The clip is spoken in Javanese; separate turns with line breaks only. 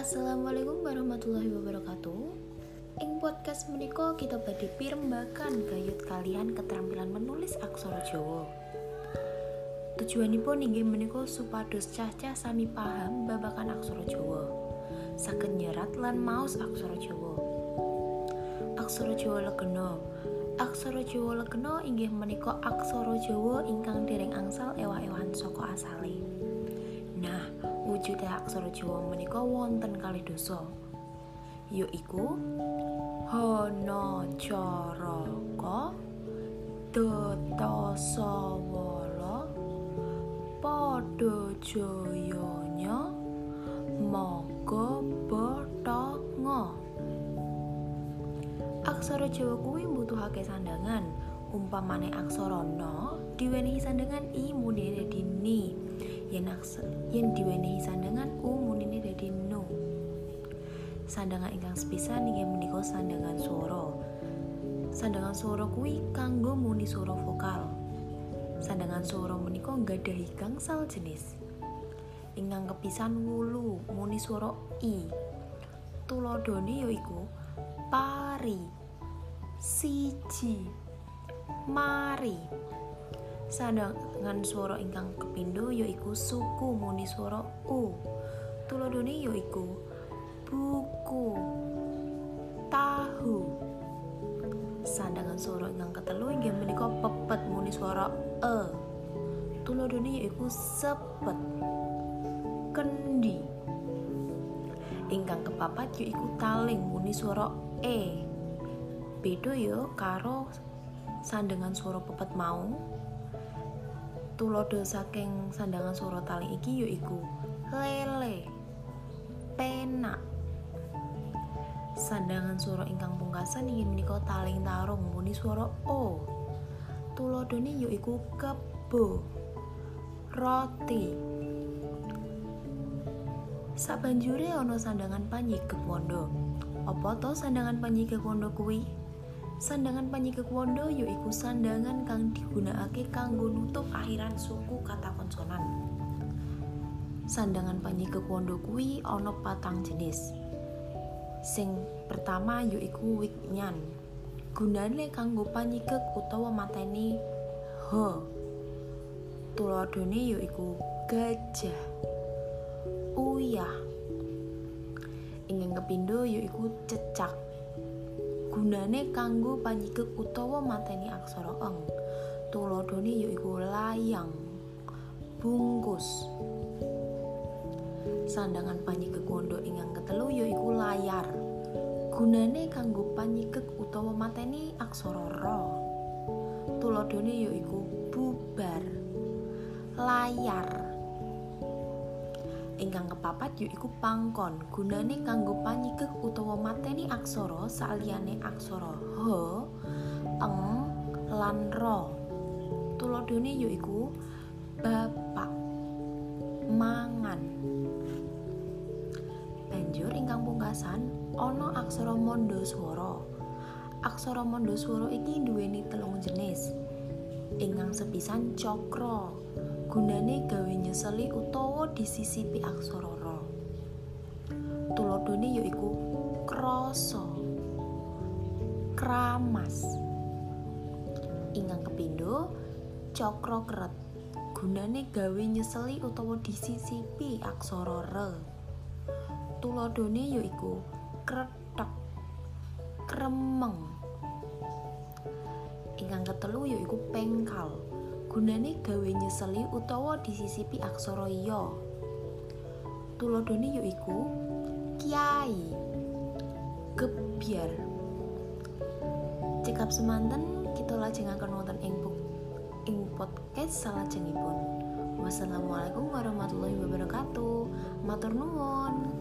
Assalamualaikum warahmatullahi wabarakatuh. Ing podcast menika kita badhe pirembakan gayut kalian keterampilan menulis aksara Jawa. Tujuanipun inggih menika supados cah-cah sami paham babakan aksara Jawa. Saged nyerat lan maos aksara Jawa. Aksara Jawa legena. Aksara Jawa legena inggih menika aksara Jawa ingkang dereng angsal ewah-ewahan saka asale. Wujude aksara Jawa menika wonten kalih dosa. Yaiku Hana Caraka Datasawala Padha Jayanya Maga Bathanga Aksara Jawa kuwi mbutuhake sandangan. Umpamane aksara na diwenehi sandangan i. Aksara yen diwenehi sandangan u munine dadi no. Sandangan ingkang sepisan inggih menika sandangan swara. Sandangan swara kuwi kanggo muni swara vokal. Sandangan swara menika nggadhahi gangsal jenis. Ingkang kepisan wulu muni swara i. Tuladhane yaiku pari, siji, mari. Sandangan swara ingkang kepindho yaiku suku muni swara u. Tuladhane yaiku buku, tahu. Sandangan swara ingkang ketelu inggih menika pepet muni swara e. Tuladhane yaiku sepet, kendi. Ingkang kepapat yaiku taling muni swara e. Beda ya karo sandangan swara pepet mau. Tuladha saking sandangan swara taling iki yaiku lele, penak. Sandangan swara ingkang pungkasan inggih menika taling tarung muni swara o. Tuladhane yaiku kebo, roti. Sabanjure ana sandangan panyigek wanda. Apa to sandangan panyigek wanda kuwi? Sandangan panyigek wanda yaiku sandangan kang digunakake kanggo nutup akhiran suku kata konsonan. Sandangan panyigek wanda kuwi ana patang jenis. Sing pertama yaiku wignyan. Gunane kanggo panyigek utawa mateni h. Tuladhane yaiku gajah, uyah. Ingkang kepindho yaiku cecak. Gunane kanggo panyigek utawa mateni aksara eng. Tuladhane yaiku layang, bungkus. Sandangan panyigek wanda ingkang ketelu yaiku layar. Gunane kanggo panyigek utawa mateni aksara ra. Tuladhane yaiku bubar, layar. Ingkang kepapat yaiku pangkon. Gunane kanggo panyigek utawa mateni aksara saliyane aksara h, eng, lan ra. Tuladhane yaiku bapak, mangan. Banjur ingkang pungkasan ana aksara manda swara. Aksara manda swara iki duweni telung jenis. Ingkang sepisan cakra. Gunane gawe nyeseli utawa disisipi aksara ra. Tuladhane yaiku krasa, kramas. Ingkang kepindho cakra keret. Gunane gawe nyeseli utawa disisipi aksara re. Tuladhane yaiku kretek, kremeng. Ingkang ketelu yaiku pengkal. Gunane gawe nyeseli utawa disisipi aksara ya. Tuladhane yaiku kiai, gebyar. Cekap semanten kita lajengaken wonten ing ing podcast salajengipun. Wassalamualaikum warahmatullahi wabarakatuh. Matur nuwun.